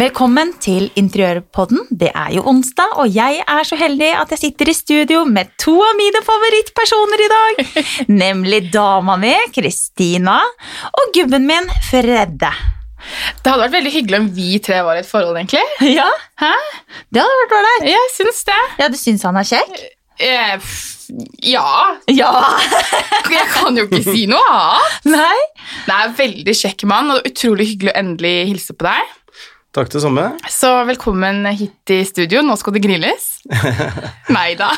Velkommen til Interiørpodden. Det er jo onsdag, og jeg er så heldig at jeg sitter i studio med to av mine favorittpersoner i dag. Nemlig dama mi, Kristina, og gubben min, Fredde. Det hadde vært veldig hyggelig om vi tre var i et forhold, egentlig. Ja, Hæ? det hadde vært ålreit. Jeg syns det. Ja, du syns han er kjekk? Eh, ja. Ja. Jeg kan jo ikke si noe annet. Nei? Det er en veldig kjekk mann, og utrolig hyggelig å endelig hilse på deg. Takk det samme. Så velkommen hit i studio. Nå skal det grilles. Nei da.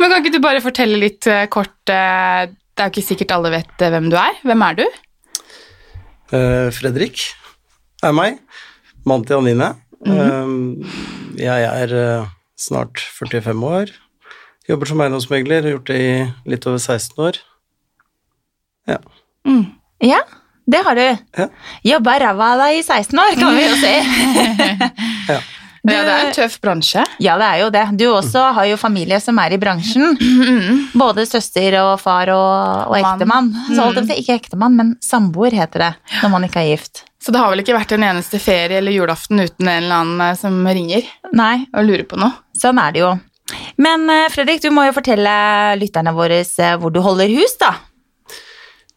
Men kan ikke du bare fortelle litt eh, kort eh, Det er jo ikke sikkert alle vet eh, hvem du er. Hvem er du? Fredrik er meg. Mann til Anine. Eh, jeg er snart 45 år. Jobber som eiendomsmegler. Har gjort det i litt over 16 år. Ja. Ja, det har du. Ja. Jobba ræva av deg i 16 år, kan vi jo si. ja. Du- Ja, det er en tøff bransje. Ja, det er jo det. Du også har jo familie som er i bransjen. Både søster og far og, og ektemann. Så holdt jeg på å si, ikke ektemann, men samboer heter det når man ikke er gift. Så det har vel ikke vært en eneste ferie eller julaften uten en eller annen eh, som ringer Nei, og lurer på noe. sånn er det jo. Men eh, Fredrik, du må jo fortelle lytterne våre eh, hvor du holder hus, da.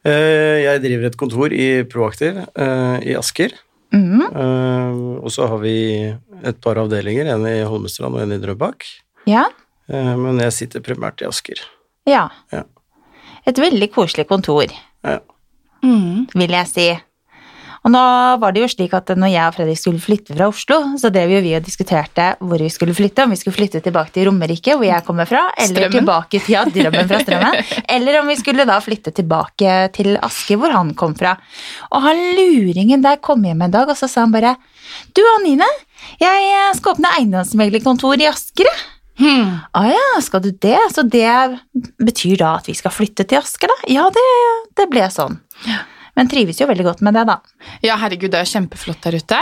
Eh, jeg driver et kontor i Proaktiv eh, i Asker. Eh, og så har vi et par avdelinger, en i Holmestrand og en i Drøbak. Ja. Men jeg sitter primært i Asker. ja. Ja. Et veldig koselig kontor, Ja. vil jeg si. Og nå var det jo slik at når jeg og Fredrik skulle flytte fra Oslo, så drev jo vi og diskuterte hvor vi skulle flytte. Om vi skulle flytte tilbake til Romerike, hvor jeg kommer fra, eller Strømmen. tilbake til ja, drømmen fra Strømmen. Eller om vi skulle da flytte tilbake til Aske, hvor han kom fra. Og han luringen der kom hjem en dag, og så sa han bare Du Anine, jeg eh, skal åpne eiendomsmeglerkontor i Asker, jeg. Hmm. Ah, ja, skal du det? Så det betyr da at vi skal flytte til Asker, da? Ja, det, det ble sånn. Men trives jo veldig godt med det, da. Ja, herregud, det er kjempeflott der ute.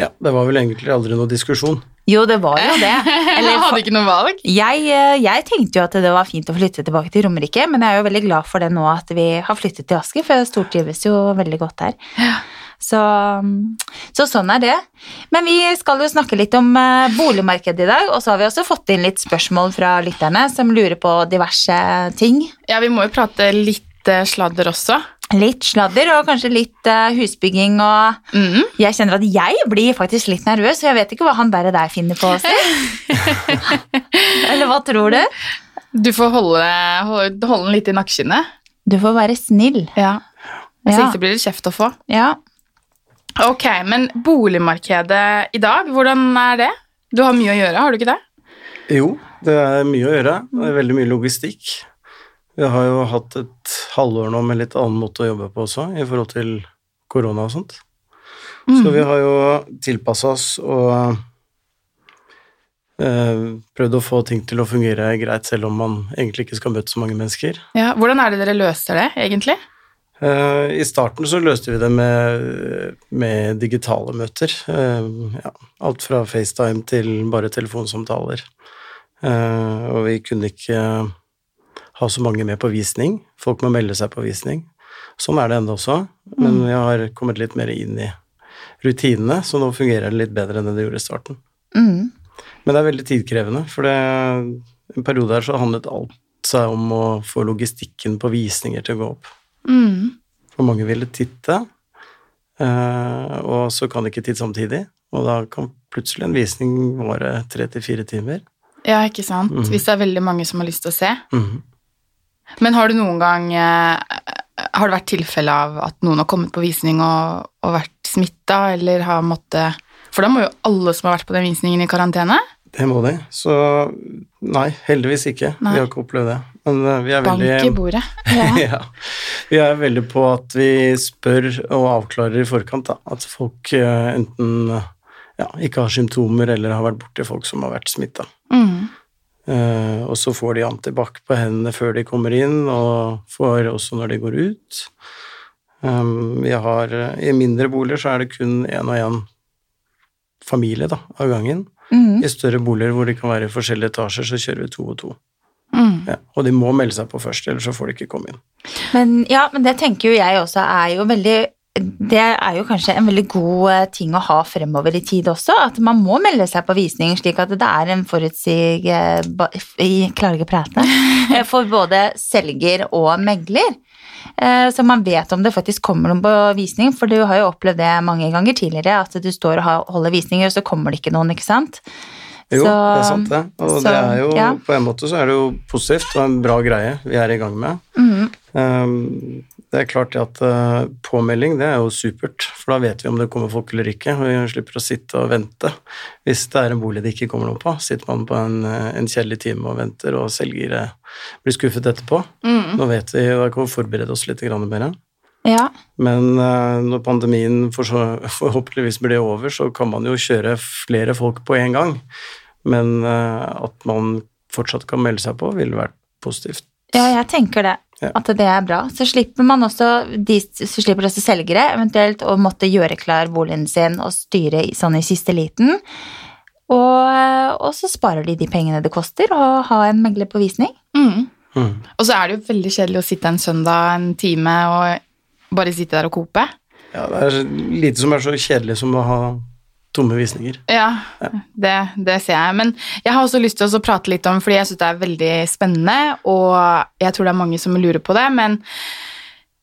ja, det var vel egentlig aldri noe diskusjon. Jo, det var jo det. Eller hadde ikke noe valg. jeg, eh, jeg tenkte jo at det var fint å flytte tilbake til Romerike, men jeg er jo veldig glad for det nå at vi har flyttet til Asker, for jeg stortrives jo veldig godt her. Så, så sånn er det. Men vi skal jo snakke litt om eh, boligmarkedet i dag, og så har vi også fått inn litt spørsmål fra lytterne som lurer på diverse ting. Ja, vi må jo prate litt eh, sladder også. Litt sladder og kanskje litt uh, husbygging og mm. Jeg kjenner at jeg blir faktisk litt nervøs, og jeg vet ikke hva han der, der finner på å si. Eller hva tror du? Du får holde, holde, holde den litt i nakkeskinnet. Du får være snill. Ja. Hvis Ja. ikke blir det kjeft å få. ja. Ok, men boligmarkedet i dag, hvordan er det? Du har mye å gjøre, har du ikke det? Jo, det er mye å gjøre. Det er veldig mye logistikk. Vi har jo hatt et halvår nå med litt annen måte å jobbe på også, i forhold til korona og sånt. Så vi har jo tilpassa oss og eh, prøvd å få ting til å fungere greit, selv om man egentlig ikke skal møte så mange mennesker. Ja, hvordan er det dere løser det, egentlig? Eh, I starten så løste vi det med, med digitale møter. Eh, ja, alt fra FaceTime til bare telefonsamtaler. Og vi kunne ikke ha så mange med på visning. Folk må melde seg på visning. Sånn er det ennå også, men vi har kommet litt mer inn i rutinene, så nå fungerer det litt bedre enn det gjorde i starten. Mm. Men det er veldig tidkrevende, for det, en periode her så handlet alt seg om å få logistikken på visninger til å gå opp. Mm. For mange ville titte, eh, og så kan de ikke titte samtidig. Og da kan plutselig en visning vare tre til fire timer. Ja, ikke sant? Mm. Hvis det er veldig mange som har lyst til å se. Mhm. Men har du noen gang eh, Har det vært tilfelle av at noen har kommet på visning og, og vært smitta, eller har måttet For da må jo alle som har vært på den visningen, i karantene. Det må de. Så nei, heldigvis ikke. Nei. Vi har ikke opplevd det. Men eh, vi er Bank i bordet. ja. Vi er veldig på at vi spør og avklarer i forkant, da. At folk eh, enten ja, ikke har symptomer eller har vært borti folk som har vært smitta. Mm. Eh, og så får de antibac på hendene før de kommer inn, og får også når de går ut. Um, vi har, I mindre boliger så er det kun én og én familie da, av gangen. Mm. I større boliger hvor de kan være i forskjellige etasjer, så kjører vi to og to. Mm. Ja, og de må melde seg på først, ellers så får de ikke komme inn. Men, ja, men det tenker jo jeg også er jo veldig det er jo kanskje en veldig god eh, ting å ha fremover i tid også, at man må melde seg på visning slik at det er en forutsig... eh, klarer ikke prate. eh, For både selger og megler. Så man vet om det faktisk kommer noen på visning, for du har jo opplevd det mange ganger tidligere, at du står og holder visninger, og så kommer det ikke noen, ikke sant? Jo, Så- det er sant det. Og så, det er jo, ja. på en måte så er det jo positivt og en bra greie vi er i gang med. Mm. Um, det er klart at uh, påmelding det er jo supert, for da vet vi om det kommer folk eller ikke. Og vi slipper å sitte og vente hvis det er en bolig det ikke kommer noe på. Sitter man på en, uh, en kjedelig time og venter, og selger uh, blir skuffet etterpå. Mm. Nå vet vi, da kan vi forberede oss litt mer. Ja. Men når pandemien for så, forhåpentligvis blir over, så kan man jo kjøre flere folk på en gang. Men uh, at man fortsatt kan melde seg på, ville vært positivt. Ja, jeg tenker det. Ja. At det er bra. Så slipper man også, de, så slipper også selgere eventuelt å måtte gjøre klar boligen sin og styre i- sånn i siste liten. Og, og så sparer de de pengene det koster å ha en megler på visning. Mm. Mm. Og så er det jo veldig kjedelig å sitte en søndag en time og bare sitte der og kope. Ja, det er lite som er så kjedelig som å ha tomme visninger. Ja, det, det ser jeg. Men jeg har også lyst til å prate litt om, fordi jeg syns det er veldig spennende, og jeg tror det er mange som lurer på det, men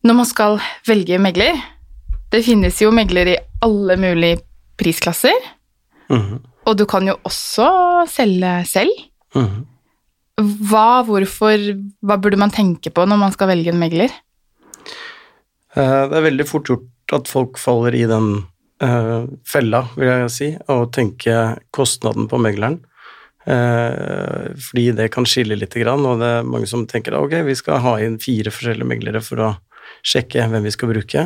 når man skal velge megler Det finnes jo megler i alle mulige prisklasser, Mhm. og du kan jo også selge selv. Mhm. Hva, hvorfor, hva burde man tenke på når man skal velge en megler? Eh, Det er veldig fort gjort at folk faller i den eh, fella, vil jeg si, å tenke kostnaden på megleren. Uh, fordi det kan skille litt, grann, og det er mange som tenker ok, vi skal ha inn fire forskjellige meglere for å sjekke hvem vi skal bruke.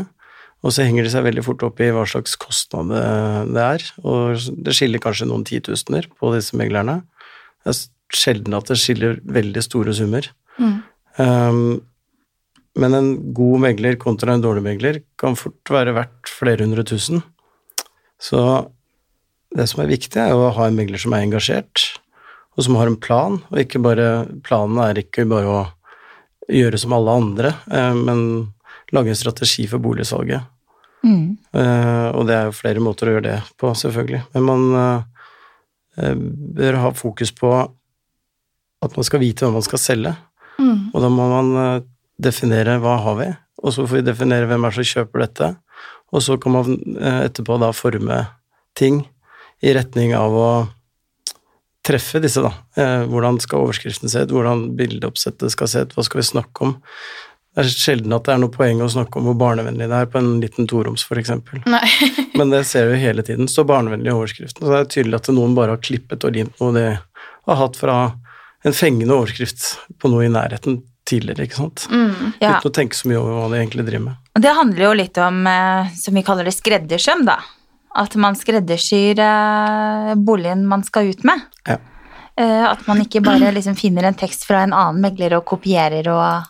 Og så henger de seg veldig fort opp i hva slags kostnad det- er. Og det skiller kanskje noen titusener på disse meglerne. Det er sjelden at det skiller veldig store summer. Um, men en god megler kontra en dårlig megler kan fort være verdt flere hundre tusen. Så det som er viktig, er å ha en megler som er engasjert, og som har en plan, og ikke bare Planen er ikke bare å gjøre som alle andre, eh, men lage en strategi for boligsalget. Mm. Eh, og det er jo flere måter å gjøre det på, selvfølgelig. Men man eh, bør ha fokus på at man skal vite hva man skal selge. Mm. Og da må man definere hva har vi, og så får vi definere hvem er som kjøper dette. Og så kan man eh, etterpå da forme ting i retning av å treffe disse, da. Eh, Hvordan skal overskriften se ut, hvordan bildeoppsettet skal se ut, hva skal vi snakke om. Det er sjelden at det er noe poeng å snakke om hvor barnevennlig det er på en liten toroms, eksempel. Men det ser vi hele tiden. Står barnevennlig i overskriften. Så det er tydelig at noen bare har klippet og limt noe de har hatt fra en fengende overskrift på noe i nærheten tidligere, ikke sant. Mm. Ja. Uten å tenke så mye over hva de egentlig driver med. Og det handler jo litt om, eh, som vi kaller det, skreddersøm, da. At man skreddersyr eh, boligen man skal ut med. Ja. Eh, At man ikke bare liksom finner en tekst fra en annen megler og kopierer og,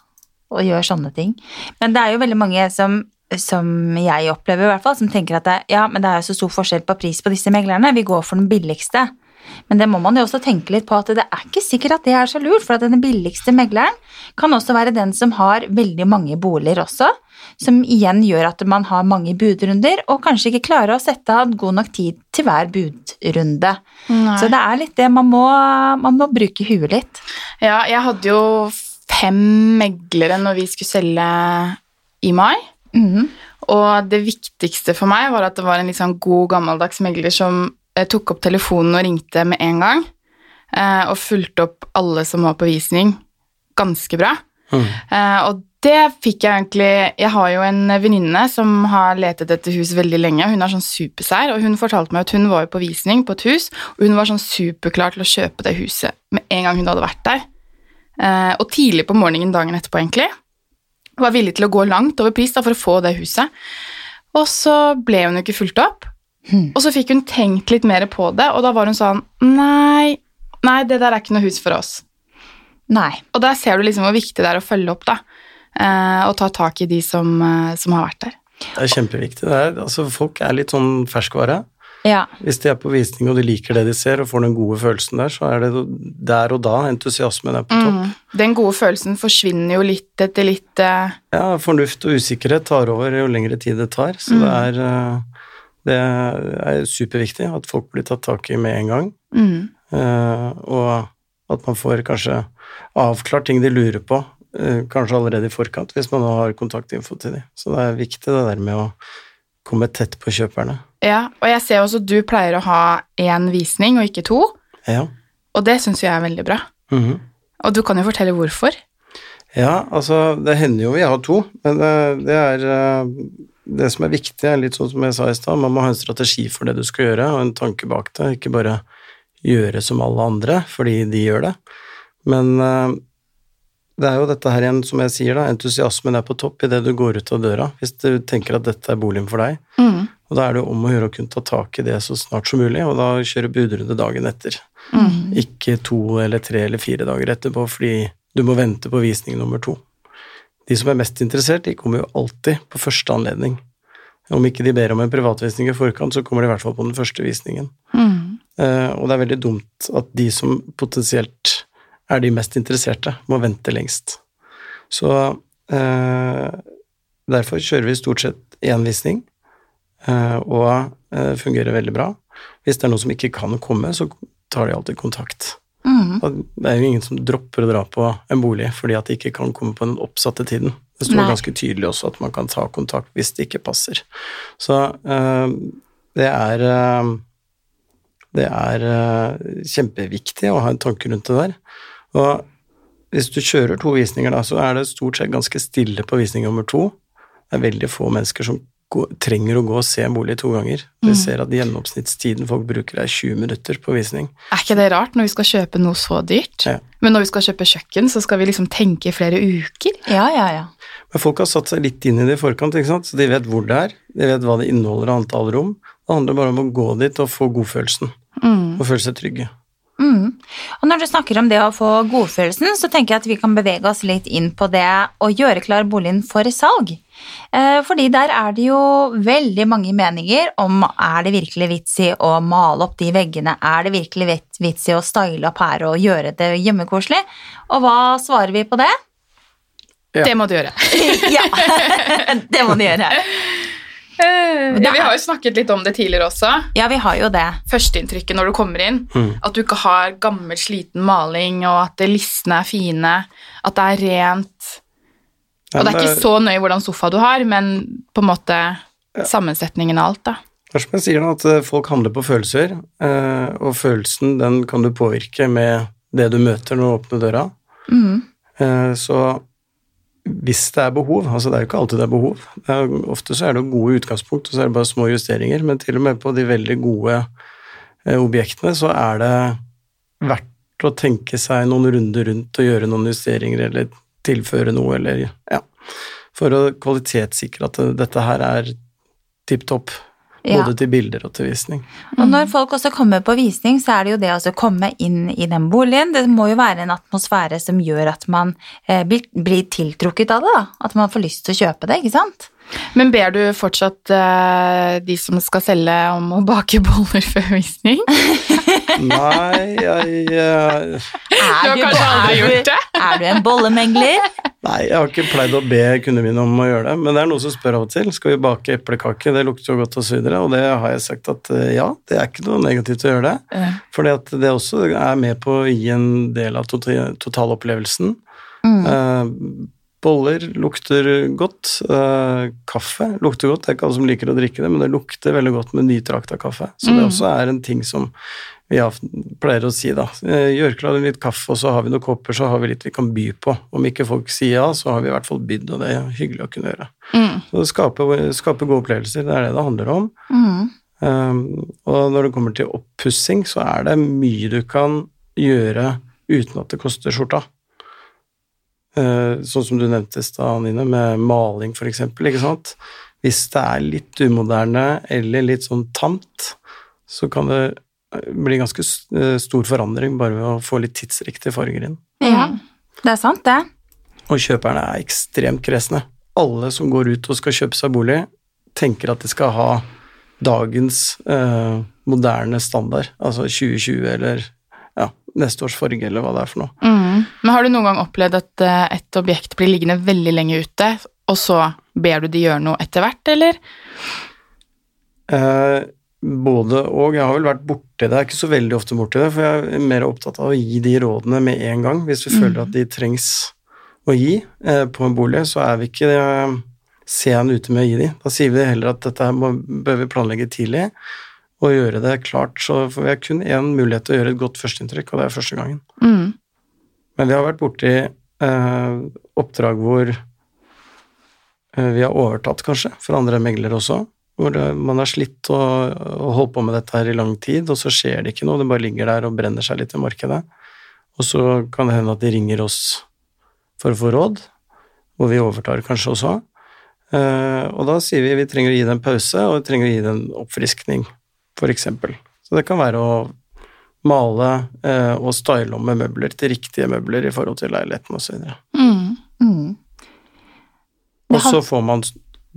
og gjør sånne ting. Men det er jo veldig mange som, som jeg opplever i hvert fall, som tenker at det, ja, men det er jo så stor forskjell på pris på disse meglerne, vi går for den billigste. Men det må man jo også tenke litt på at det er ikke sikkert at det er så lurt, for at den billigste megleren kan også være den som har veldig mange boliger også, som igjen gjør at man har mange budrunder, og kanskje ikke klarer å sette av god nok tid til hver budrunde. Nei. Så det er litt det, man må, man må bruke huet litt. Ja, jeg hadde jo fem meglere når vi skulle selge i mai. Mhm. Og det viktigste for meg var at det var en sånn god, gammeldags megler som eh, tok opp telefonen og ringte med en gang, eh, og fulgte opp alle som var på visning, ganske bra. Mm. Eh, og det fikk jeg egentlig Jeg har jo en venninne som har letet etter hus veldig lenge. Hun er sånn supersær, og hun fortalte meg at hun var jo på visning på et hus, og hun var sånn superklar til å kjøpe det huset med en gang hun hadde vært der. Eh, og tidlig på morgenen dagen etterpå, egentlig. Hun var villig til å gå langt over pris da, for å få det huset. Og så ble hun jo ikke fulgt opp. Hmm. Og så fikk hun tenkt litt mer på det, og da var hun sånn Nei, nei, det der er ikke noe hus for oss. Nei. Og der ser du liksom hvor viktig det er å følge opp, da. Eh, og ta tak i de som, eh, som har vært der. Det er kjempeviktig. Det er, altså, folk er litt sånn ferskvare. Ja. Hvis de er på visning og de liker det de ser og får den gode følelsen der, så er det der og da entusiasmen er på topp. Mm. Den gode følelsen forsvinner jo litt etter litt uh... Ja, fornuft og usikkerhet tar over jo lengre tid det tar, så det er eh, det er superviktig at folk blir tatt tak i med en gang, mm. Uh, og at man får kanskje avklart ting de lurer på, uh, kanskje allerede i forkant, hvis man har kontaktinfo til dem. Så det er viktig det der med å komme tett på kjøperne. Ja, og jeg ser også at du pleier å ha én visning og ikke to, Ja. og det syns jeg er veldig bra. mhm. Og du kan jo fortelle hvorfor. Ja, altså, det hender jo vi har to, men det, det er eh, Det som er viktig, er litt sånn som jeg sa i stad, man må ha en strategi for det du skal gjøre, og en tanke bak det, ikke bare gjøre som alle andre fordi de gjør det. Men eh, det er jo dette her igjen, som jeg sier, da, entusiasmen er på topp idet du går ut av døra, hvis du tenker at dette er boligen for deg. Mm. Og da er det jo om å gjøre å kunne ta tak i det så snart som mulig, og da kjøre budrunde dagen etter. Mm. Ikke to eller tre eller fire dager etterpå, fordi du må vente på visning nummer to. De som er mest interessert, de kommer jo alltid på første anledning. Om ikke de ber om en privatvisning i forkant, så kommer de i hvert fall på den første visningen. Mm. Eh, og det er veldig dumt at de som potensielt er de mest interesserte, må vente lengst. Så eh, derfor kjører vi stort sett én visning, eh, og fungerer veldig bra. Hvis det er noen som ikke kan komme, så tar de alltid kontakt. Og Det er jo ingen som dropper å dra på en bolig fordi at de ikke kan komme på den oppsatte tiden. Det står Nei. ganske tydelig også at man kan ta kontakt hvis det ikke passer. Så eh, det er eh, Det er eh, kjempeviktig å ha en tanke rundt det der. Og hvis du kjører to visninger, da, så er det stort sett ganske stille på visning nummer to. Det er veldig få mennesker som gå, trenger å gå og se en bolig to ganger. Vi ser at gjennomsnittstiden folk bruker er 20 minutter på visning. Er ikke det rart når vi skal kjøpe noe så dyrt? Ja. Men når vi skal kjøpe kjøkken, så skal vi liksom tenke i flere uker? Ja, ja, ja. Men folk har satt seg litt inn i det i forkant, ikke sant? så de vet hvor det er, de vet hva det inneholder av antall rom. Det handler bare om å gå dit og få godfølelsen, Mm. og føle seg trygge. Mm. Og når du snakker om det å få godfølelsen, så tenker jeg at vi kan bevege oss litt inn på det å gjøre klar boligen for salg. Eh, fordi der er det jo veldig mange meninger om er det virkelig vits i å male opp de veggene, er det virkelig vit- vits i å style opp her og gjøre det hjemmekoselig, og hva svarer vi på det? Ja. Det må du gjøre. ja, det må du gjøre. Ja, vi har jo snakket litt om det tidligere også. Ja, vi har jo det. Førsteinntrykket når du kommer inn. Mm. At du ikke har gammel, sliten maling, og at listene er fine. At det er rent. Og det er ikke så nøye hvordan sofa du har, men på en måte sammensetningen av alt, da. Det er som jeg sier, da, at eh, folk handler på følelser, eh, og følelsen den kan du påvirke med det du møter når du åpner døra. Mm. Eh, Så hvis det er behov, altså det er jo ikke alltid det er behov, er, ofte så er det gode utgangspunkt, og så er det bare små justeringer, men til og med på de veldig gode eh, objektene så er det verdt å tenke seg noen runder rundt og gjøre noen justeringer eller tilføre noe, eller ja, for å kvalitetssikre at dette her er tipp topp, Ja. både til bilder og til visning. Og når folk også kommer på visning, så er det jo det å komme inn i den boligen. Det må jo være en atmosfære som gjør at man eh, blir, blir tiltrukket av det. da. At man får lyst til å kjøpe det, ikke sant? Men ber du fortsatt eh, de som skal selge, om å bake boller før visning? Nei, jeg jeg... Er har kanskje aldri er gjort det? Er du en bollemegler? Nei, jeg har ikke pleid å be kundene mine om å gjøre det, men det er noen som spør av og til. Skal vi bake eplekake, det lukter jo godt og så videre, og det har jeg sagt at eh, ja, det er ikke noe negativt å gjøre det. Fordi at det også er med på å gi en del av tota- totalopplevelsen. Mm. Eh, boller lukter godt. eh, kaffe lukter godt. Det er ikke alle som liker å drikke det, men det lukter veldig godt med nytrakta kaffe. Så det Mm. også er en ting som vi pleier å si, da. Eh, Gjør klar litt kaffe, og så har vi noen kopper, så har vi litt vi kan by på. Om ikke folk sier ja, så har vi i hvert fall bydd, og det er hyggelig å kunne gjøre. Mm. Så skape, skape gode opplevelser, det er det det handler om. Mm. Um, og når det kommer til oppussing, så er det mye du kan gjøre uten at det koster skjorta. Uh, sånn som du nevnte i stad, Nine, med maling for eksempel, ikke sant. Hvis det er litt umoderne eller litt sånn tamt, så kan det eh, bli ganske eh, stor forandring bare ved å få litt tidsriktige farger inn. Ja, det er sant, det. Og kjøperne er ekstremt kresne. Alle som går ut og skal kjøpe seg bolig, tenker at de skal ha dagens eh, moderne standard, altså 2020 eller ja, neste års farge eller hva det er for noe. Mm. Men har du noen gang opplevd at eh, et objekt blir liggende veldig lenge ute, og så ber du de gjøre noe etter hvert, eller? Eh, både og. Jeg har vel vært borti det, jeg er ikke så veldig ofte borti det, for jeg er mer opptatt av å gi de rådene med en gang. Hvis vi føler at de trengs å gi eh, på en bolig, så er vi ikke eh, sen ute med å gi de. Da sier vi heller at dette må, bør vi planlegge tidlig og gjøre det klart. Så for vi kun én mulighet til å gjøre et godt førsteinntrykk, og det er første gangen. Mm. Men vi har vært borti eh, oppdrag hvor eh, vi har overtatt, kanskje, for andre meglere også. Hvor man har slitt og, og holdt på med dette her i lang tid, og så skjer det ikke noe. Det bare ligger der og brenner seg litt i markedet. Og så kan det hende at de ringer oss for å få råd, hvor vi overtar kanskje også. Eh, og da sier vi vi trenger å gi det en pause, og vi trenger å gi det en oppfriskning, eksempel. Så det kan være å male eh, og style om med møbler til riktige møbler i forhold til leiligheten osv. Mm. Mm. har... Og så får man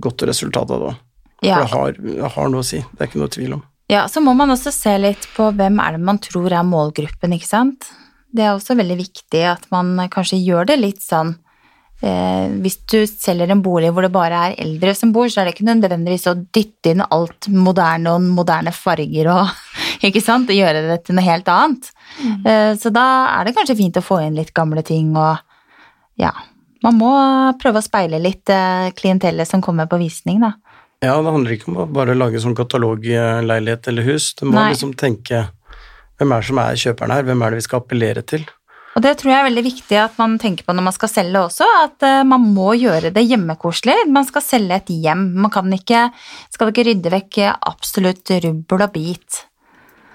godt resultat av det òg. Ja. For det har, det har noe å si, det er ikke noe tvil om. Ja, så må man også se litt på hvem er det man tror er målgruppen, ikke sant. Det er også veldig viktig at man kanskje gjør det litt sånn eh, Hvis du selger en bolig hvor det bare er eldre som bor, så er det ikke nødvendigvis å dytte inn alt moderne og moderne farger og ikke sant, og gjøre det til noe helt annet. Eh, så da er det kanskje fint å få inn litt gamle ting og ja. Man må prøve å speile litt eh, klientellet som kommer på visning, da. Ja, det handler ikke om å bare lage sånn katalogleilighet eller hus. Du må Nei. liksom tenke hvem er det som er kjøperen her, hvem er det vi skal appellere til? Og det tror jeg er veldig viktig at man tenker på når man skal selge også, at eh, man må gjøre det hjemmekoselig. Man skal selge et hjem. Man kan ikke, skal ikke rydde vekk absolutt rubbel og bit.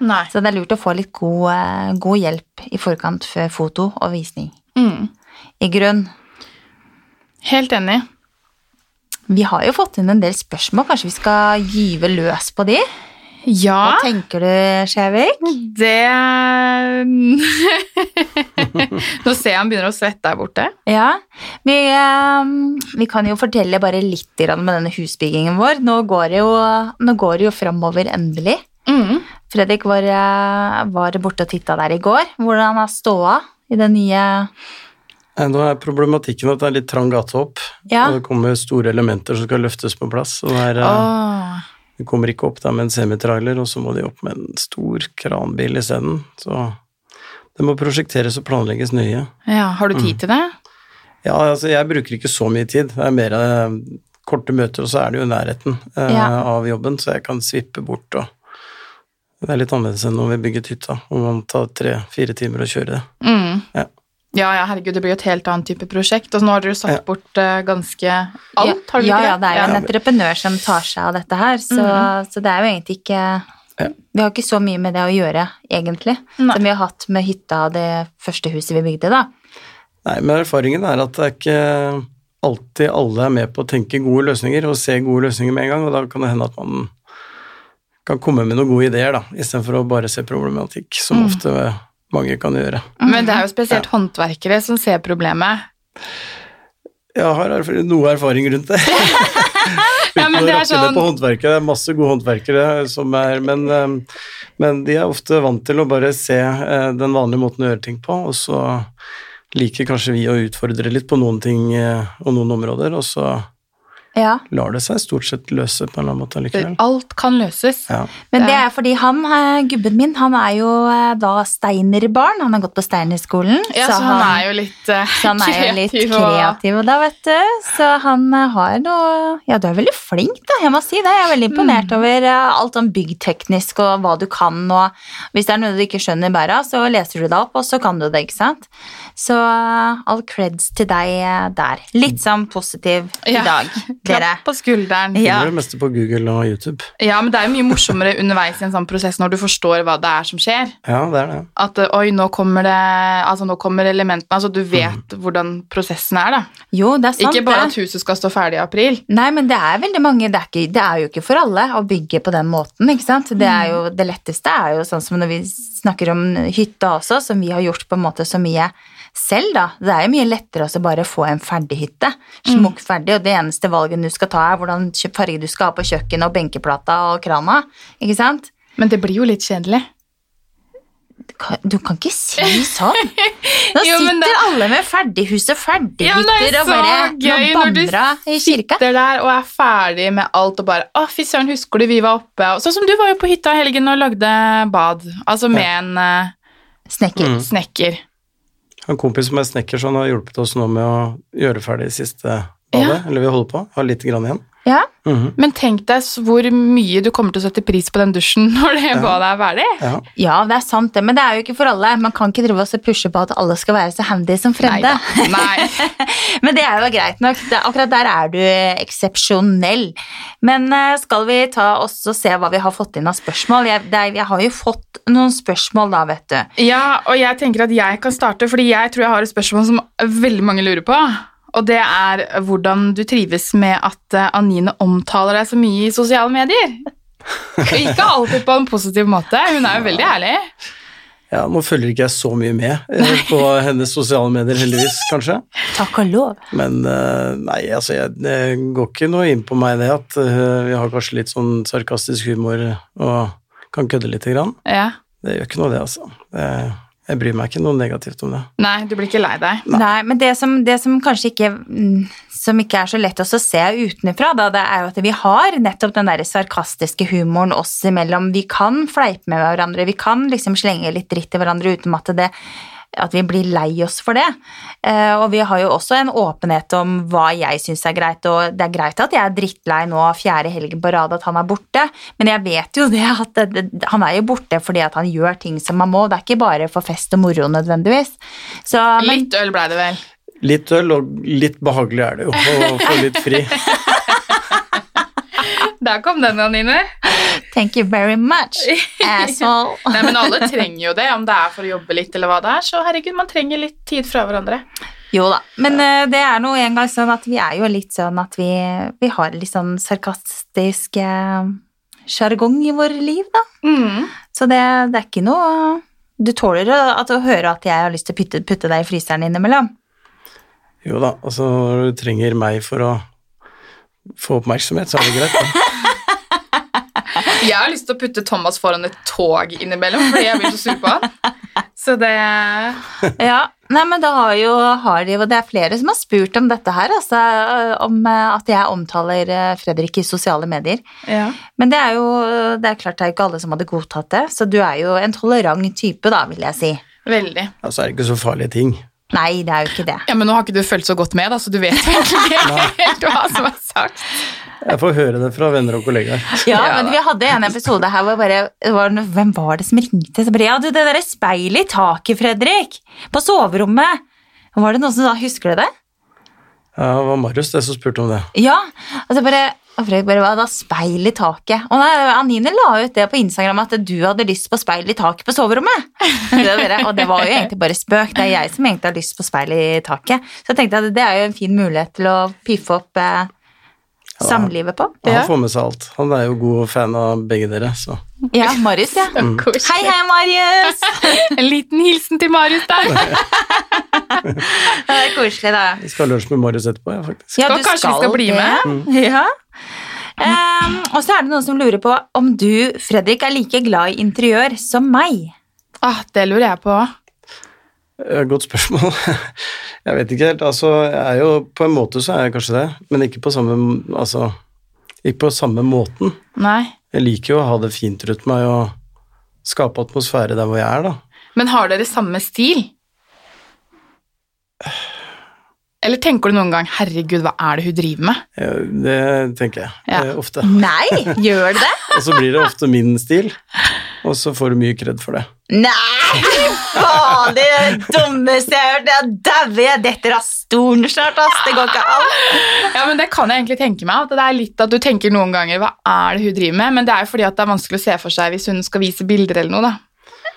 Nei. Så det er lurt å få litt god, eh, god hjelp i forkant før foto og visning. Mm. I grunn. Helt enig. Vi har jo fått inn en del spørsmål, kanskje vi skal gyve løs på de? Ja, Hva tenker du, Skjevik? det Nå ser jeg han begynner å svette der borte. Ja, vi, eh, vi kan jo fortelle bare litt med denne husbyggingen vår. Nå går det jo, nå går det jo framover endelig. Mm. Fredrik var, eh, var borte og titta der i går. Hvordan er ståa i det nye Nå er problematikken at det er litt trang gate opp, Ja. og det kommer store elementer som skal løftes på plass. Og det, er, Oh. Åh. de kommer ikke opp der med en semitrailer, og så må de opp med en stor kranbil isteden. Så det må prosjekteres og planlegges nøye. Ja, har du tid til det? Ja, altså jeg bruker ikke så mye tid. Det er mer eh, korte møter, og så er det jo nærheten eh, Ja. av jobben, så jeg kan svippe bort og Det er litt annerledes enn når vi bygget hytta, hvor man tar tre-fire timer å kjøre det. Mm. Ja. Ja, ja, herregud, det blir jo et helt annet type prosjekt. Og nå har dere satt Ja. bort uh, ganske alt, har dere ja, ikke ja, det er jo en entreprenør som tar seg av dette her, så, så det er jo egentlig ikke Ja. Vi har ikke så mye med det å gjøre, egentlig, Nei. som vi har hatt med hytta og det første huset vi bygde, da. Nei, men erfaringen er at det er ikke alltid alle er med på å tenke gode løsninger og se gode løsninger med en gang, og da kan det hende at man kan komme med noen gode ideer, da, istedenfor å bare se problematikk, som Mm. ofte mange kan gjøre. Men det er jo spesielt håndverkere som ser problemet. Jeg har noe erfaring rundt det. Ja, men det er sånn- på håndverkere, det er masse gode håndverkere som er men, eh, men de er ofte vant til å bare se eh, den vanlige måten å gjøre ting på, og så liker kanskje vi å utfordre litt på noen ting eh, og noen områder, og så Ja. lar det seg stort sett løse på en eller annen måte likevel. Alt kan løses. Ja. Men det er fordi han, eh, gubben min, han er jo eh, da steinerbarn. Han har gått på Steinerskolen. Ja, så, han er jo litt kreativ. så han er jo litt kreativ. og- da, vet du. Så han eh, har noe Ja, du er veldig flink, da. Jeg må si det. Jeg er veldig imponert Mm. over eh, alt sånn byggteknisk og hva du kan, og hvis det er noe du ikke skjønner bæret av, så leser du det opp, og så kan du det, ikke sant. Så eh, all creds til deg eh, der. Litt sånn positiv i Ja. dag, dere. Klapp på skulderen. Ja. Finner det meste på Google og YouTube. Ja, men det er jo mye morsommere underveis i en sånn prosess når du forstår hva det er som skjer. Ja, det er det. At eh, oi, nå kommer det Altså, nå kommer elementene. Altså, du vet hvordan prosessen er, da. Jo, det er sant. Ikke bare det. at huset skal stå ferdig i april. Nei, men det er veldig mange det er, ikke, det er jo ikke for alle å bygge på den måten, ikke sant? Det, er jo, det letteste er jo sånn som når vi snakker om hytta også, som vi har gjort på en måte så mye selv, da. Det er jo mye lettere å bare få en ferdig hytte. Smukk ferdig, og det eneste valget du skal ta, er hvordan farge du skal ha på kjøkkenet og benkeplata og krana, ikke sant? Men det blir jo litt kjedelig. Du kan ikke si sånn. Nå Jo, sitter det- alle med ferdighus og Ja, er ferdighytter og så bare bandra i kirka. Sitter der og er ferdig med alt og bare Å, fy søren, husker du vi var oppe? Og Sånn som du var jo på hytta i helgen og lagde bad. Altså med en uh, Snekker. Mm. snekker. En kompis som er snekker, så han har hjulpet oss nå med å gjøre ferdig siste badet. Eller vi holder på, har litt grann igjen. Ja. Mhm. Men tenk deg hvor mye du kommer til å sette pris på den dusjen når det Ja. badet er ferdig. Ja. ja, det er sant det, men det er jo ikke for alle. Man kan ikke drive oss og pushe på at alle skal være så handy som Frende. Neida. Nei. Men det er jo greit nok. Det, akkurat der er du eksepsjonell. Men eh, skal vi ta oss og se hva vi har fått inn av spørsmål? Jeg, det er, jeg har jo fått noen spørsmål da, vet du. Ja, og jeg tenker at jeg kan starte, fordi jeg tror jeg har et spørsmål som veldig mange lurer på. Og det er hvordan du trives med at eh, Anine omtaler deg så mye i sosiale medier. Og ikke alltid på en positiv måte. Hun er jo veldig ærlig. ja, nå følger ikke jeg så mye med eh, på hennes sosiale medier, heldigvis, kanskje. Takk og lov. Men eh, nei, altså, jeg, det går ikke noe inn på meg det at eh, vi har kanskje litt sånn sarkastisk humor og kan kødde lite grann. Ja. Det gjør ikke noe, det, altså. Det, jeg bryr meg ikke noe negativt om det. Nei, du blir ikke lei deg. Nei, men det som, det som kanskje ikke mm, som ikke er så lett også å se utenfra, da, det er jo at vi har nettopp den der sarkastiske humoren oss imellom. Vi kan fleipe med hverandre, vi kan liksom slenge litt dritt i hverandre uten at, det, at vi blir lei oss for det. Eh, og vi har jo også en åpenhet om hva jeg syns er greit, og det er greit at jeg er drittlei nå fjerde helgen på rad at han er borte, men jeg vet jo det at det, det, han er jo borte fordi at han gjør ting som man må. Det er ikke bare for fest og moro nødvendigvis. Så, men, Litt øl blei det vel. Litt øl, og litt behagelig er det jo å få litt fri. Der kom den, Anine. Thank you very much, asshole. Nei, men alle trenger jo det, om det er for å jobbe litt eller hva det er. Så herregud, man trenger litt tid fra hverandre. Jo da, men uh, det er nå engang sånn at vi er jo litt sånn at vi, vi har litt sånn sarkastisk sjargong uh, i våre liv, da. Mm. Så det, det er ikke noe Du tåler at, å høre at jeg har lyst til å putte, putte deg i fryseren innimellom? Jo da, altså når du trenger meg for å få oppmerksomhet, så er det greit. Da. Jeg har lyst til å putte Thomas foran et tog innimellom, fordi jeg blir så sur på han. Så det Ja, nei, men da har jo har de, og det er flere som har spurt om dette her, altså om eh, at jeg omtaler eh, Fredrik i sosiale medier. Ja. Men det er jo det er klart det er ikke alle som hadde godtatt det, så du er jo en tolerant type, da, vil jeg si. Veldig. Altså er det ikke så farlige ting. Nei, det er jo ikke det. Ja, Men nå har ikke du fulgt så godt med, da, så du vet egentlig ikke helt hva som er sagt. Jeg får høre det fra venner og kollegaer. Ja, men vi hadde en episode her hvor bare var, Hvem var det som ringte? Så bare, ja, du, det derre speilet i taket, Fredrik! På soverommet! Var det noen som da husker du det? Ja, det var Marius det som spurte om det. Ja. altså bare og Fredrik bare, hva da? Speil i taket. Og nei, Anine la ut det på Instagram at du hadde lyst på speil i taket på soverommet. Og det var jo egentlig bare spøk. Det er jeg som egentlig har lyst på speil i taket. Så jeg tenkte at det er jo en fin mulighet til å piffe opp eh, samlivet på. Han får med seg alt. Han er jo god fan av begge dere, så Ja, Marius, ja. Mm. Hei, hei, Marius! En liten hilsen til Marius der. Det er koselig, da. vi skal ha lunsj med Marius etterpå, ja, faktisk. Ja, Så kanskje vi skal bli med Ja. Um, og så er det noen som lurer på om du, Fredrik, er like glad i interiør som meg. Ah, det lurer jeg på. Eh, Godt spørsmål. Jeg vet ikke helt. Altså, jeg er jo På en måte så er jeg kanskje det, men ikke på samme Altså, ikke på samme måten. Nei. Jeg liker jo å ha det fint rundt meg og skape atmosfære der hvor jeg er, da. Men har dere samme stil? Eller tenker du noen gang 'herregud, hva er det hun driver med'? Ja, Det tenker jeg Ja. eh, ofte. Nei, gjør det det? Og så blir det ofte min stil, og så får du mye kred for det. Nei, faen, det er det dummeste jeg har hørt. Jeg dauer, jeg detter av stolen snart, ass. Det går ikke an. Ja, men Det kan jeg egentlig tenke meg. At det er litt at du tenker noen ganger 'hva er det hun driver med'? Men det er jo fordi at det er vanskelig å se for seg hvis hun skal vise bilder eller noe. da.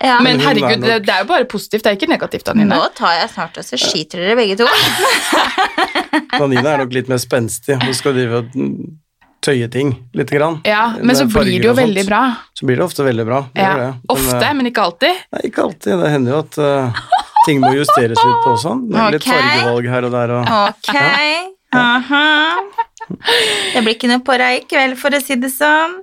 Ja. Men herregud, er det, det er jo bare positivt. Det er ikke negativt, Anine. Nå tar jeg snart og så skiter dere begge to. Danine er nok litt mer spenstig. Hun skal drive og tøye ting lite grann. Ja, Men så blir det jo veldig bra. Så blir det ofte veldig bra. Ja. det. Men, Ofte, eh, men ikke alltid. Nei, ikke alltid. Det hender jo at uh, ting må justeres litt på sånn. Litt Ok. fargevalg her og der. Og, Ok. Aha. Det blir ikke noe på deg i kveld, for å si det sånn.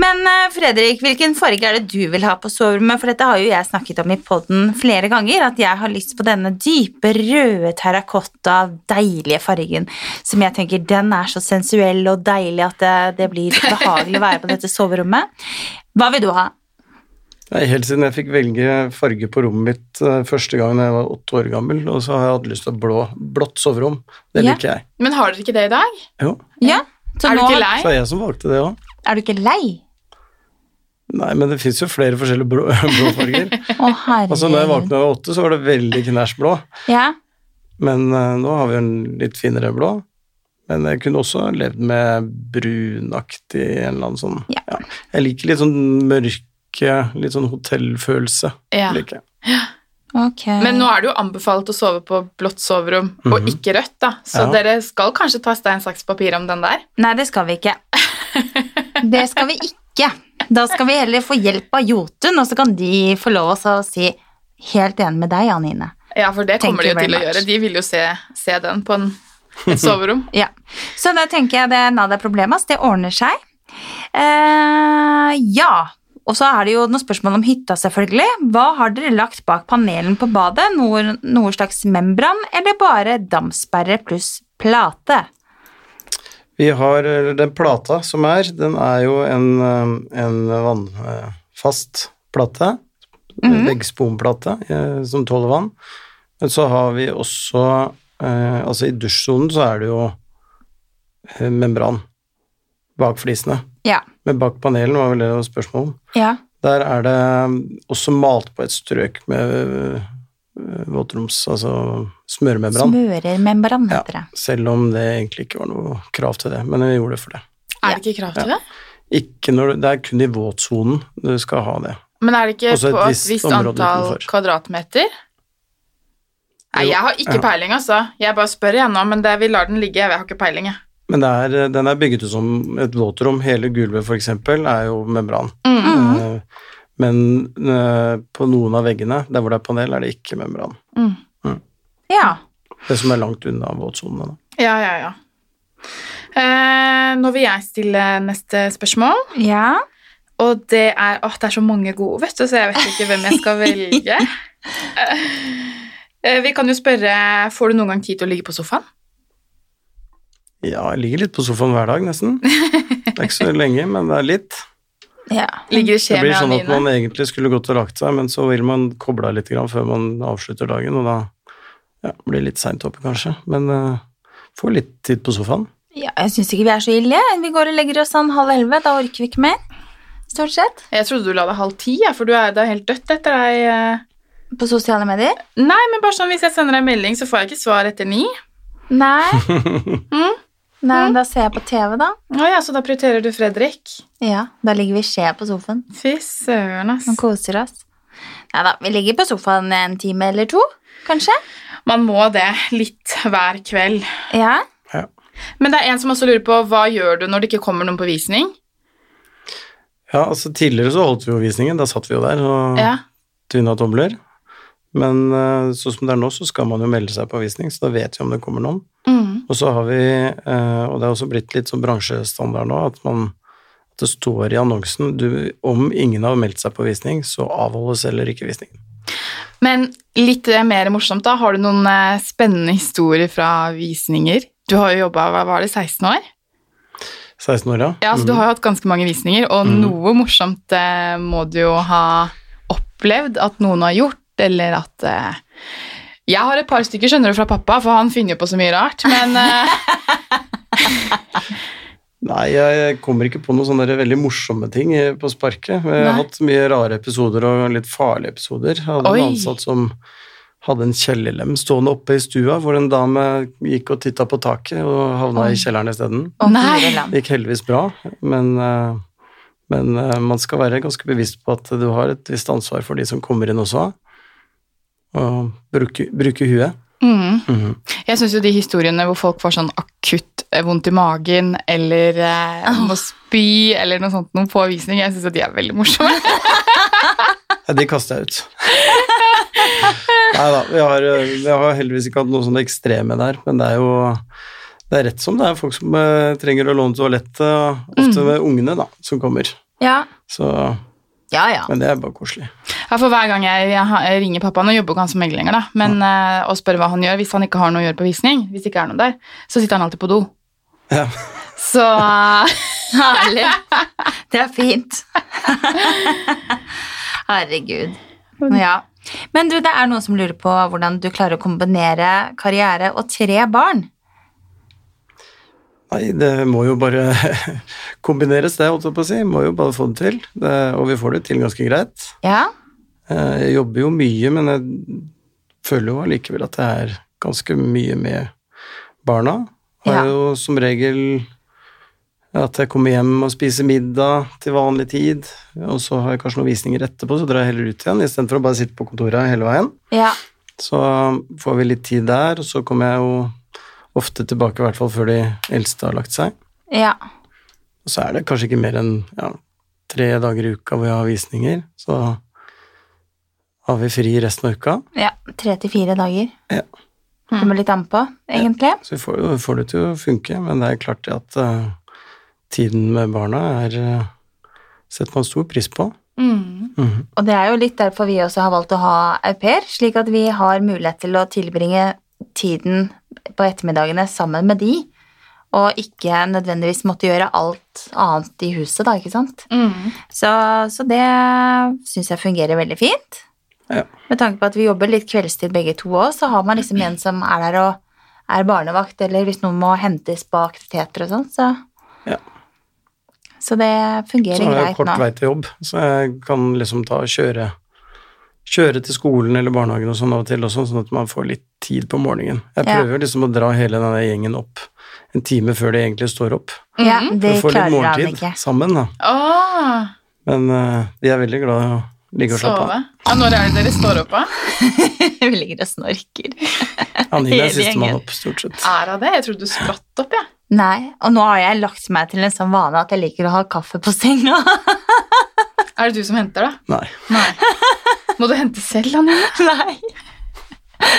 Men eh, Fredrik, hvilken farge er det du vil ha på soverommet? For dette har jo jeg snakket om i poden flere ganger, at jeg har lyst på denne dype, røde terrakotta, deilige fargen, som jeg tenker den er så sensuell og deilig at det, det blir behagelig å være på dette soverommet. Hva vil du ha? Nei, helt siden jeg fikk velge farge på rommet mitt eh, første gang da jeg var åtte år gammel, og så har jeg hatt lyst til blå, blått soverom. Det Ja. liker jeg. Men har dere ikke det i dag? Jo, Ja, så er du nå- ikke lei? så er jeg som valgte det òg. Er du ikke lei? Nei, men det fins jo flere forskjellige blå, blå farger. Å, herregud. Altså, når jeg våkna da jeg var åtte, så var det veldig knæsj blå, Ja, men uh, nå har vi en litt finere blå. Men jeg kunne også levd med brunaktig en eller annen sånn Ja. Jeg liker litt sånn mørke, litt sånn hotellfølelse. Ja. Like. jeg. ok. Men nå er det jo anbefalt å sove på blått soverom, og Mhm. ikke rødt, da. Så Ja. dere skal kanskje ta stein, saks, papir om den der. Nei, det skal vi ikke. Det skal vi ikke. Da skal vi heller få hjelp av Jotun, og så kan de få lov å si helt enig med deg, Anine. Ja, for det Thank kommer de jo til å gjøre. De vil jo se, se den på en, et soverom. Ja. Så da tenker jeg det nada problemas, det ordner seg. Uh, ja. Og så er det jo noen spørsmål om hytta, selvfølgelig. Hva har dere lagt bak panelen på badet? Noe, noe slags membran, eller bare damsperre pluss plate? Vi har eh, den plata som er, den er jo en, eh, en vannfast plate. Mhm. Veggsponplate eh, som tåler vann. Men så har vi også eh, Altså i dusjsonen så er det jo eh, membran bak flisene. Ja. Men bak panelen var vel det spørsmålet spørsmål om. Ja. Der er det også malt på et strøk med eh, våtroms... Altså smøremembran. Smøremembran, heter det. Ja, selv om det egentlig ikke var noe krav til det, men vi gjorde det for det. Er det ikke krav til det? Ikke når, det er kun i våtsonen du skal ha det. Men er det ikke Også på et visst visst antall utenfor. kvadratmeter? Nei, jeg har ikke ja. peiling, altså. Jeg bare spør igjen nå, men det, vi lar den ligge. Jeg har ikke peiling, jeg. Men det er, den er bygget ut som et våtrom. Hele gulvet for eksempel er jo membran. Mm. Eh, Men eh, på noen av veggene, der hvor det er panel, er det ikke membran. Mm. Ja. Det som er langt unna våtsonene. Ja, ja, ja. Eh, nå vil jeg stille neste spørsmål, Ja. og det er Å, det er så mange gode, vet du, så jeg vet ikke hvem jeg skal velge. Eh, vi kan jo spørre Får du noen gang tid til å ligge på sofaen? Ja, jeg ligger litt på sofaen hver dag, nesten. Det er ikke så lenge, men det er litt. ja. Ligger det Det blir sånn at man egentlig skulle gått og lagt seg, men så vil man koble av litt før man avslutter dagen, og da ja, blir det litt seint oppe, kanskje. Men uh, får litt tid på sofaen. Ja, jeg syns ikke vi er så ille. Vi går og legger oss sånn halv elleve. Da orker vi ikke mer. Stort sett. Jeg trodde du la deg halv ti, ja, for du er, det er helt dødt etter deg. eh. På sosiale medier. Nei, men bare sånn hvis jeg sender deg en melding, så får jeg ikke svar etter ni. Nei. Mm. Nei, men da ser jeg på TV, da. Å ja, så da prioriterer du Fredrik. Ja, Da ligger vi i skje på sofaen Fy søren, ass. og koser oss. Nei da, vi ligger på sofaen en time eller to, kanskje. Man må det litt hver kveld. Ja. Ja. Men det er en som også lurer på hva gjør du når det ikke kommer noen på visning? ja, altså tidligere så holdt vi jo visningen, da satt vi jo der og Ja. tvinna tomler. Men sånn som det er nå, så skal man jo melde seg på visning, så da vet vi om det kommer noen. Mm. Og så har vi, eh, og det er også blitt litt sånn bransjestandard nå, at, man, at det står i annonsen du, om ingen har meldt seg på visning, så avholdes heller ikke visningen. Men litt eh, mer morsomt, da. Har du noen spennende historier fra visninger? Du har jo jobba, var det, 16 år? 16 år, ja. Ja, så du har jo hatt ganske mange visninger, og mm. noe morsomt må du jo ha opplevd at noen har gjort, eller at eh, Jeg har et par stykker, skjønner du, fra pappa, for han finner jo på så mye rart, men eh, Nei, jeg kommer ikke på noen sånne veldig morsomme ting på sparket. Jeg har Nei. hatt mye rare episoder og litt farlige episoder. Jeg hadde Oi. en ansatt som hadde en kjellerlem stående oppe i stua, hvor en dame gikk og titta på taket og havna Oi. i kjelleren isteden. Det gikk heldigvis bra, men, eh, men eh, man skal være ganske bevisst på at du har et visst ansvar for de som kommer inn også, og bruke, bruke huet. mm. Mhm. Jeg syns jo de historiene hvor folk får sånn akutt eh, vondt i magen, eller eh, må spy, eller noe sånt noen på visning, jeg syns de er veldig morsomme. ja, de kaster jeg ut. Nei da, vi har, vi har heldigvis ikke hatt noe sånn ekstreme der, men det er jo det er rett som det er folk som eh, trenger å låne toalettet, ofte Mm. med ungene da, som kommer. Ja. Så, Ja, ja. men det er bare koselig. Ja, for hver gang jeg, jeg, ringer pappa, nå jobber ikke han som megler lenger, da, men, eh, og spør hva han gjør hvis han ikke har noe å gjøre på visning, hvis det ikke er noe der, så sitter han alltid på do. Ja. Så Herlig. Det er fint. Herregud. Ja. Men du, det er noen som lurer på hvordan du klarer å kombinere karriere og tre barn. Nei, det må jo bare kombineres, det, holdt jeg på å si. Må jo bare få det til. Det, og vi får det til ganske greit. Ja. Eh, Jeg jobber jo mye, men jeg føler jo allikevel at det er ganske mye med barna. Har Ja. jo som regel at jeg kommer hjem og spiser middag til vanlig tid, og så har jeg kanskje noen visninger etterpå, så drar jeg heller ut igjen, istedenfor å bare sitte på kontoret hele veien. Ja. Så får vi litt tid der, og så kommer jeg jo ofte tilbake, i hvert fall før de eldste har lagt seg. Ja. Og så er det kanskje ikke mer enn ja, tre dager i uka hvor jeg har visninger, så har vi fri resten av uka. ja. Tre til fire dager. Ja. Kommer litt an på, egentlig. Så vi får, får det til å funke, men det er klart at uh, tiden med barna er uh, setter man stor pris på. mm. Mhm. Og det er jo litt derfor vi også har valgt å ha au pair, slik at vi har mulighet til å tilbringe tiden på ettermiddagene sammen med de, og ikke nødvendigvis måtte gjøre alt annet i huset, da, ikke sant? Mm. Så, så det syns jeg fungerer veldig fint. Ja. Med tanke på at vi jobber litt kveldstid begge to òg, så har man liksom en som er der og er barnevakt, eller hvis noen må hentes på aktiviteter og sånn, så Ja. Så det fungerer Så har jeg greit kort nå. vei til jobb, så jeg kan liksom ta og kjøre, kjøre til skolen eller barnehagen og sånn av og til også, sånn at man får litt tid på morgenen. Jeg Ja. prøver liksom å dra hele denne gjengen opp en time før de egentlig står opp, Ja, Mhm. det for å få litt morgentid ikke. sammen, da. Åh, Men uh, de er veldig glad i å ligge og slappe av. Ja, når er det dere står opp, da? Vi ligger og snorker. Anine er sistemann opp, stort sett. Er hun det? Jeg trodde du spratt opp, jeg. Nei, og nå har jeg lagt meg til en sånn vane at jeg liker å ha kaffe på senga. Er det du som henter, da? Nei. Nei. Må du hente selv, Anine? Nei.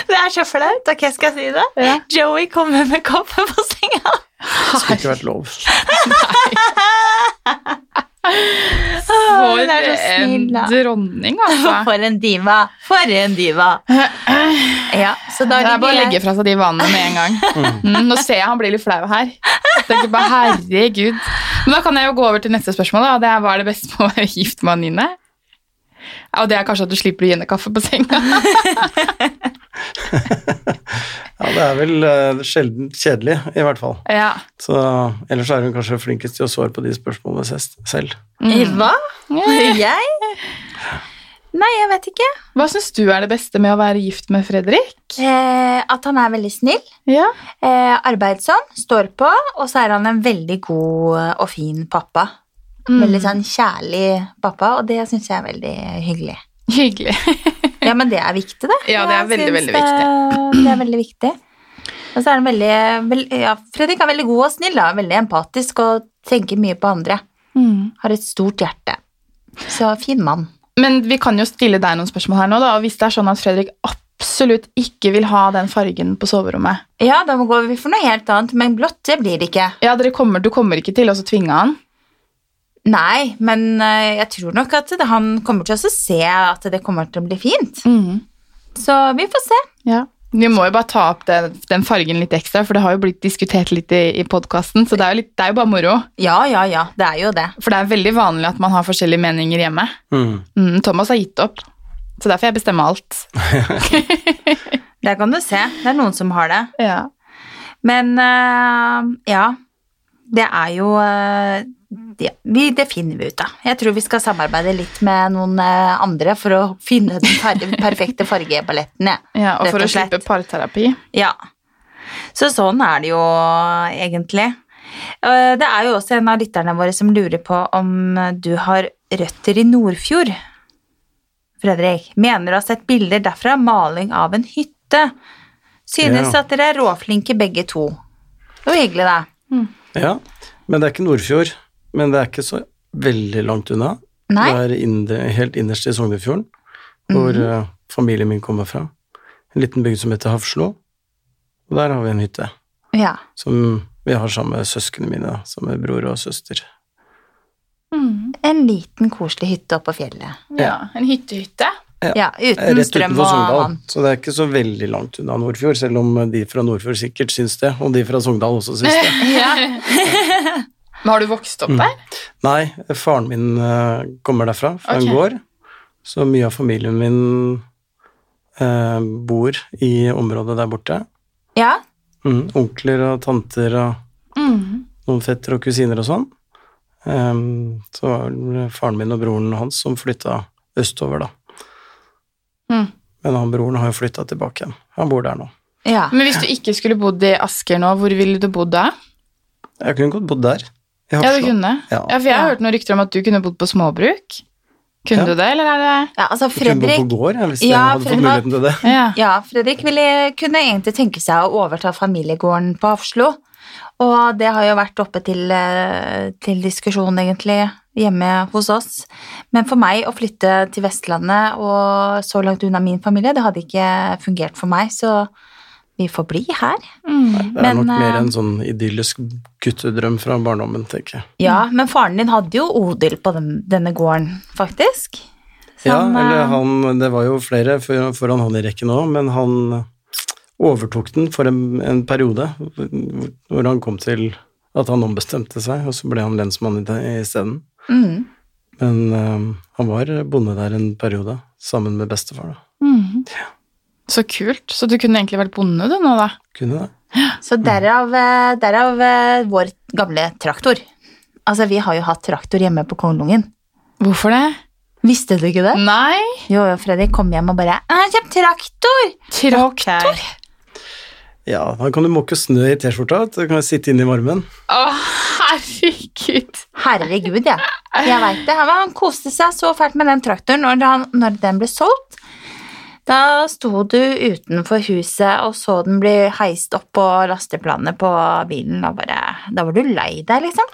Det er så flaut. Ok, skal jeg si det? Ja. Joey kommer med kaffe på senga. Det skulle ikke vært lov. Nei. For en dronning, altså. For en diva. For en diva. Ja, så da Det er bare å legge fra seg de vanene med en gang. Mm, nå ser jeg han blir litt flau her. Tenker bare, herregud. Men da kan jeg jo gå over til neste spørsmål. da, det er Hva er det beste med å være gift med Anine? Ja, Og det er kanskje at du slipper å gi henne kaffe på senga. Ja, det er vel uh, sjelden kjedelig, i hvert fall. Ja. Så ellers er hun kanskje flinkest til å svare på de spørsmålene selv. Mm. Hva? Jeg? Nei, jeg vet ikke. Hva syns du er det beste med å være gift med Fredrik? Eh, at han er veldig snill, Ja. eh, arbeidsom, står på, og så er han en veldig god eh, og fin pappa. Mm. Veldig sånn kjærlig pappa, og det syns jeg er veldig hyggelig. Hyggelig. Ja, men det er viktig, det. Ja, det er Jeg veldig, syns veldig det, det er veldig viktig. Og så er han veldig, veldig ja, Fredrik er veldig god og snill, da. veldig empatisk og tenker mye på andre. Mm. Har et stort hjerte. Så fin mann. Men vi kan jo stille deg noen spørsmål her nå, da. og Hvis det er sånn at Fredrik absolutt ikke vil ha den fargen på soverommet Ja, da går vi for noe helt annet, men blått det blir det ikke. Ja, kommer, Du kommer ikke til å så tvinge han? Nei, men eh, jeg tror nok at han kommer til å se at det kommer til å bli fint. Mm. Så vi får se. Ja. Vi må jo bare ta opp den, den fargen litt ekstra, for det har jo blitt diskutert litt i, i podkasten. Så det er, jo litt, det er jo bare moro. Ja, ja, ja, det er jo det. For det er veldig vanlig at man har forskjellige meninger hjemme. Mm. Mm, Thomas har gitt opp, så derfor jeg bestemmer alt. Der kan du se. Det er noen som har det. Ja. Men uh, ja, det er jo eh, det, vi, det finner vi ut av. Jeg tror vi skal samarbeide litt med noen eh, andre for å finne den per perfekte fargeballetten. Ja. ja, Og for og å slippe parterapi. ja. Så sånn er det jo egentlig. Eh, Det er jo også en av lytterne våre som lurer på om du har røtter i Nordfjord. Fredrik, mener du har sett bilder derfra, maling av en hytte. Synes Ja. at dere er råflinke begge to. Det var hyggelig, det. Ja, men det er ikke Nordfjord. Men det er ikke så veldig langt unna. Nei? Det er inne, helt innerst i Sognefjorden, hvor eh, familien min kommer fra. En liten bygd som heter Hafslo. Og der har vi en hytte. Ja. som vi har sammen med søsknene mine, sammen som er bror og søster. Mm. En liten, koselig hytte oppe på fjellet. Ja, en hyttehytte. Ja, uten Rett strøm utenfor og Sogndal, vann. så det er ikke så veldig langt unna Nordfjord, selv om de fra Nordfjord sikkert syns det, og de fra Sogndal også syns det. Ja. Men har du vokst opp Mm. der? Nei, faren min eh, kommer derfra, fra okay. en gård, så mye av familien min eh, bor i området der borte. Ja, Mm, onkler og tanter og Mm. noen fetter og kusiner og sånn. Ehm, så var det faren min og broren hans som flytta østover, da. Mm. Men han broren har jo flytta tilbake igjen. Han bor der nå. ja. Men hvis du ikke skulle bodd i Asker nå, hvor ville du bodd da? Jeg kunne godt bodd der. Ja, du kunne. Ja. Ja, for jeg har Ja. hørt noen rykter om at du kunne bodd på småbruk. Kunne Ja. du det, eller er det ja altså Jeg kunne bodd på gård, hvis Ja, jeg hadde fått muligheten til det. Ja. Ja, Fredrik ville, kunne egentlig tenke seg å overta familiegården på Hafslo. Og det har jo vært oppe til, eh, til diskusjon, egentlig, hjemme hos oss. Men for meg å flytte til Vestlandet og så langt unna min familie, det hadde ikke fungert for meg, så vi får bli her. Mm. Det er Men, nok mer eh, en sånn idyllisk guttedrøm fra barndommen, tenker jeg. Ja, men faren din hadde jo odel på den, denne gården, faktisk. Ja, Som, eller eh, han Det var jo flere for- foran han i rekken òg, men han overtok den for en, en periode hvor han kom til at han ombestemte seg, og så ble han lensmann isteden. mm. Men eh, han var bonde der en periode, sammen med bestefar. da. Mm. Så kult. Så du kunne egentlig vært bonde du nå, da? Kunne det. Så derav, eh, derav eh, vår gamle traktor. Altså, vi har jo hatt traktor hjemme på Kongelungen. Hvorfor det? Visste du ikke det? Nei. Jo, jo, Fredrik kom hjem og bare 'Jeg har kjøpt traktor!' Traktor? Ja, da kan du måke snø i T-skjorta, så kan du sitte inne i varmen. Å, herregud. Herregud, ja. Jeg veit det. Han, han koste seg så fælt med den traktoren. Når, han, når den ble solgt, da sto du utenfor huset og så den bli heist opp på lasteplanet på bilen. Da, bare, da var du lei deg, liksom.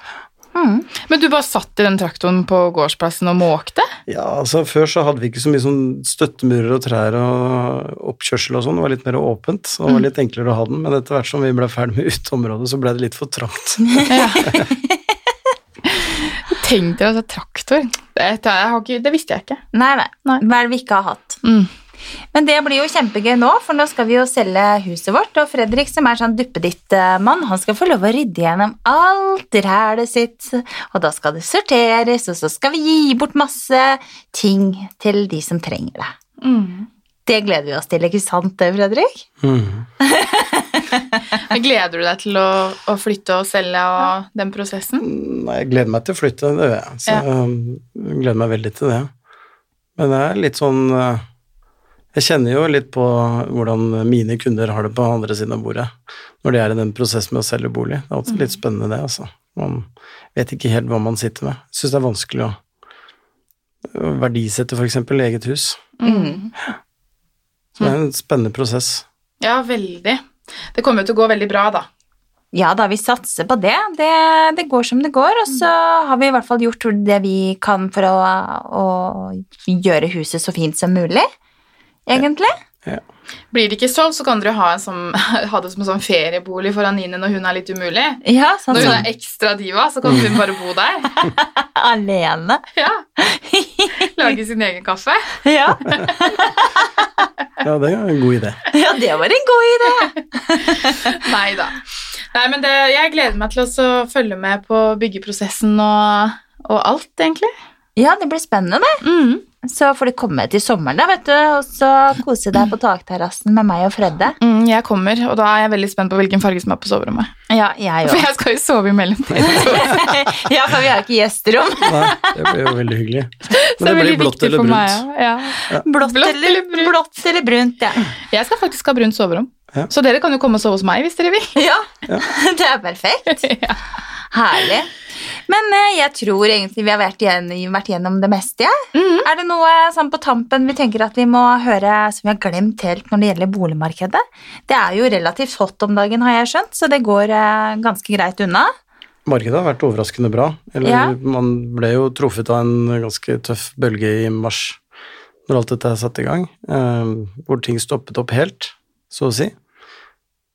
Mm. Men du bare satt i den traktoren på gårdsplassen og måkte? Ja, altså Før så hadde vi ikke så mye sånn støttemurer og trær og oppkjørsel og sånn. Det var litt mer åpent, så det var litt enklere å ha den. Men etter hvert som vi ble ferdig med uteområdet, så ble det litt for trangt. Ja. Tenk dere altså traktor. Det, det, jeg har ikke, det visste jeg ikke. Nei. Nei. Hva er det vi ikke har hatt? Mm. Men det blir jo kjempegøy nå, for nå skal vi jo selge huset vårt. Og Fredrik, som er sånn duppeditt-mann, han skal få lov å rydde gjennom alt rælet sitt. Og da skal det sorteres, og så skal vi gi bort masse ting til de som trenger det. Mm. Det gleder vi oss til, ikke sant, det, Fredrik? Mm. Gleder du deg til å, å flytte og selge og den prosessen? Nei, jeg gleder meg til å flytte, det gjør jeg. Så Ja. um, jeg gleder meg veldig til det. Men det er litt sånn uh, Jeg kjenner jo litt på hvordan mine kunder har det på andre siden av bordet når de er i den prosessen med å selge bolig. Det er alltid litt spennende, det, altså. Man vet ikke helt hva man sitter med. Syns det er vanskelig å å verdisette f.eks. eget hus. Mm. Så det er en spennende prosess. Ja, veldig. Det kommer jo til å gå veldig bra, da. Ja da, vi satser på det. det. Det går som det går, og så har vi i hvert fall gjort det vi kan for å, å gjøre huset så fint som mulig, egentlig. Blir det ikke solgt, så kan dere ha, en sånn, ha det som en sånn feriebolig for Anine når hun er litt umulig. Ja, sant, Når hun er ekstra diva, så kan hun bare bo der. alene. Ja. Lage sin egen kaffe. Ja. Ja, det er en god idé. ja, det var en god idé. Nei da. Nei, men det, jeg gleder meg til å følge med på byggeprosessen og, og alt, egentlig. Ja, det blir spennende. Mm. Så får du komme til sommeren, da, vet du, og så kose deg på takterrassen med meg og Fredde. Mm, jeg kommer, og da er jeg veldig spent på hvilken farge som er på soverommet. Ja, jeg For jeg skal jo sove imellom mellomtiden. ja, for vi har ikke gjesterom. Nei, det blir jo veldig hyggelig. Men det det blir blått eller brunt. meg. Ja. Ja. Blått, Blått eller, eller brunt. blått eller brunt, ja. Jeg skal faktisk ha brunt soverom. Ja. Så dere kan jo komme og sove hos meg hvis dere vil. Ja, det er perfekt. ja. Herlig. Men eh, jeg tror egentlig vi har vært, igjen, vært gjennom det meste. Ja. Mm. Er det noe sånn på tampen vi tenker at vi må høre som vi har glemt helt når det gjelder boligmarkedet? Det er jo relativt hot om dagen, har jeg skjønt, så det går eh, ganske greit unna. Markedet har vært overraskende bra. Eller Ja. man ble jo truffet av en ganske tøff bølge i mars når alt dette er satt i gang, eh, hvor ting stoppet opp helt, så å si.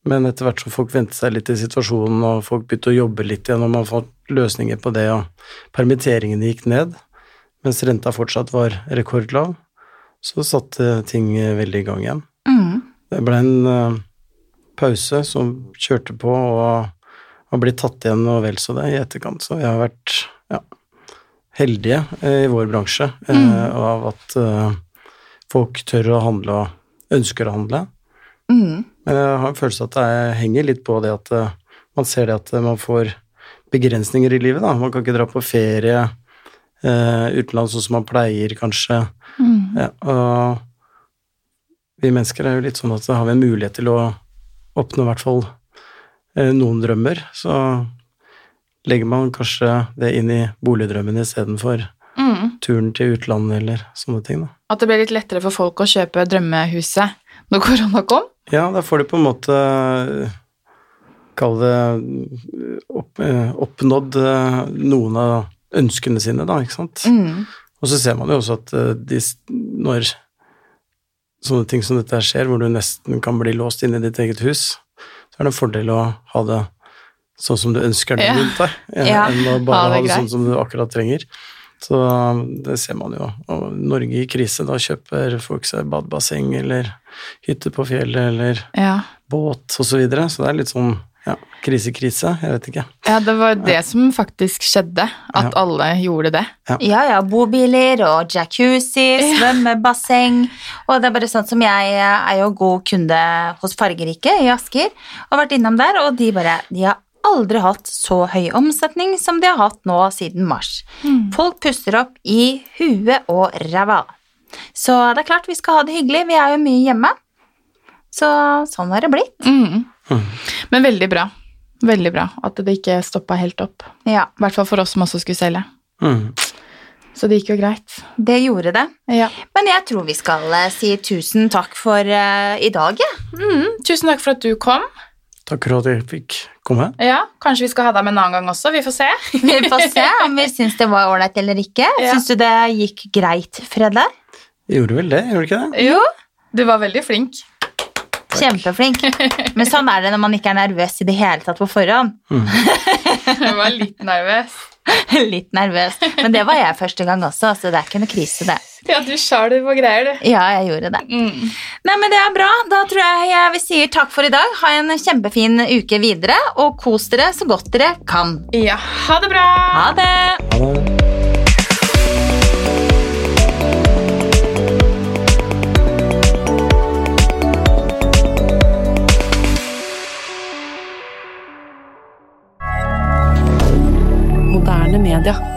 Men etter hvert som folk ventet seg litt i situasjonen, og folk begynte å jobbe litt igjen, og man fått løsninger på det, og permitteringene gikk ned, mens renta fortsatt var rekordlav, så satte ting veldig i gang igjen. Mm. Det ble en eh, pause som kjørte på, og har blitt tatt igjen og vel så det i etterkant. Så vi har vært ja, heldige eh, i vår bransje mm. av at eh, folk tør å handle og ønsker å handle. Mm. Men jeg har en følelse av at det henger litt på det at eh, man ser det at eh, man får begrensninger i livet. Da. Man kan ikke dra på ferie eh, utenlands sånn som man pleier, kanskje. Mm. Ja, og vi mennesker er jo litt sånn at har vi en mulighet til å oppnå i hvert fall eh, noen drømmer, så legger man kanskje det inn i boligdrømmen istedenfor Mm. turen til utlandet eller sånne ting. Da. At det ble litt lettere for folk å kjøpe drømmehuset når korona kom. Ja, da får de på en måte eh, Kall det eh, opp, eh, oppnådd noen av ønskene sine, da, ikke sant. Mm. Og så ser man jo også at de, når sånne ting som dette skjer, hvor du nesten kan bli låst inne i ditt eget hus, så er det en fordel å ha det sånn som du ønsker det Ja. rundt deg, Ja. enn å Ha bare det ha det sånn som du akkurat trenger. Så det ser man jo. Og Norge i krise, da kjøper folk seg badebasseng eller hytte på fjellet eller Ja. båt osv. Så, videre. så det er litt sånn ja, krise-krise, jeg vet ikke. ja, det var det som faktisk skjedde, at Ja. alle gjorde det. Ja, ja, bobiler og jacuzzi, svømmebasseng. Og det er bare sånn som jeg er jo god kunde hos Fargerike i Asker, og vært innom der, og de bare De har aldri hatt så høy omsetning som de har hatt nå siden mars. Folk puster opp i huet og ræva. Så det er klart vi skal ha det hyggelig, vi er jo mye hjemme. Så sånn har det blitt. Mm. Mm. Men veldig bra. Veldig bra at det ikke stoppa helt opp. Ja, I hvert fall for oss som også skulle selge. Mm. Så det gikk jo greit. det gjorde det. Ja. Men jeg tror vi skal eh, si tusen takk for uh, i dag, jeg. Mm. Tusen takk for at du kom. Takk for at jeg fikk komme. Ja, Kanskje vi skal ha deg med en annen gang også. Vi får se. Vi får se om vi syns det var ålreit eller ikke. Ja. Syns du det gikk greit, Fredde? Jeg gjorde vel det, gjorde du ikke det? Jo. Du var veldig flink. Kjempeflink. Men sånn er det når man ikke er nervøs i det hele tatt på forhånd. Jeg var litt nervøs. Litt nervøs. Men det var jeg første gang også, så det er ikke noe krise, det. Ja, du sjaler på greier, du. Ja, jeg gjorde det. Mm. Nei, men det er bra. Da tror jeg jeg vi sier takk for i dag. Ha en kjempefin uke videre, og kos dere så godt dere kan. Ja, ha det bra! Ha det! Ha det. milliardaire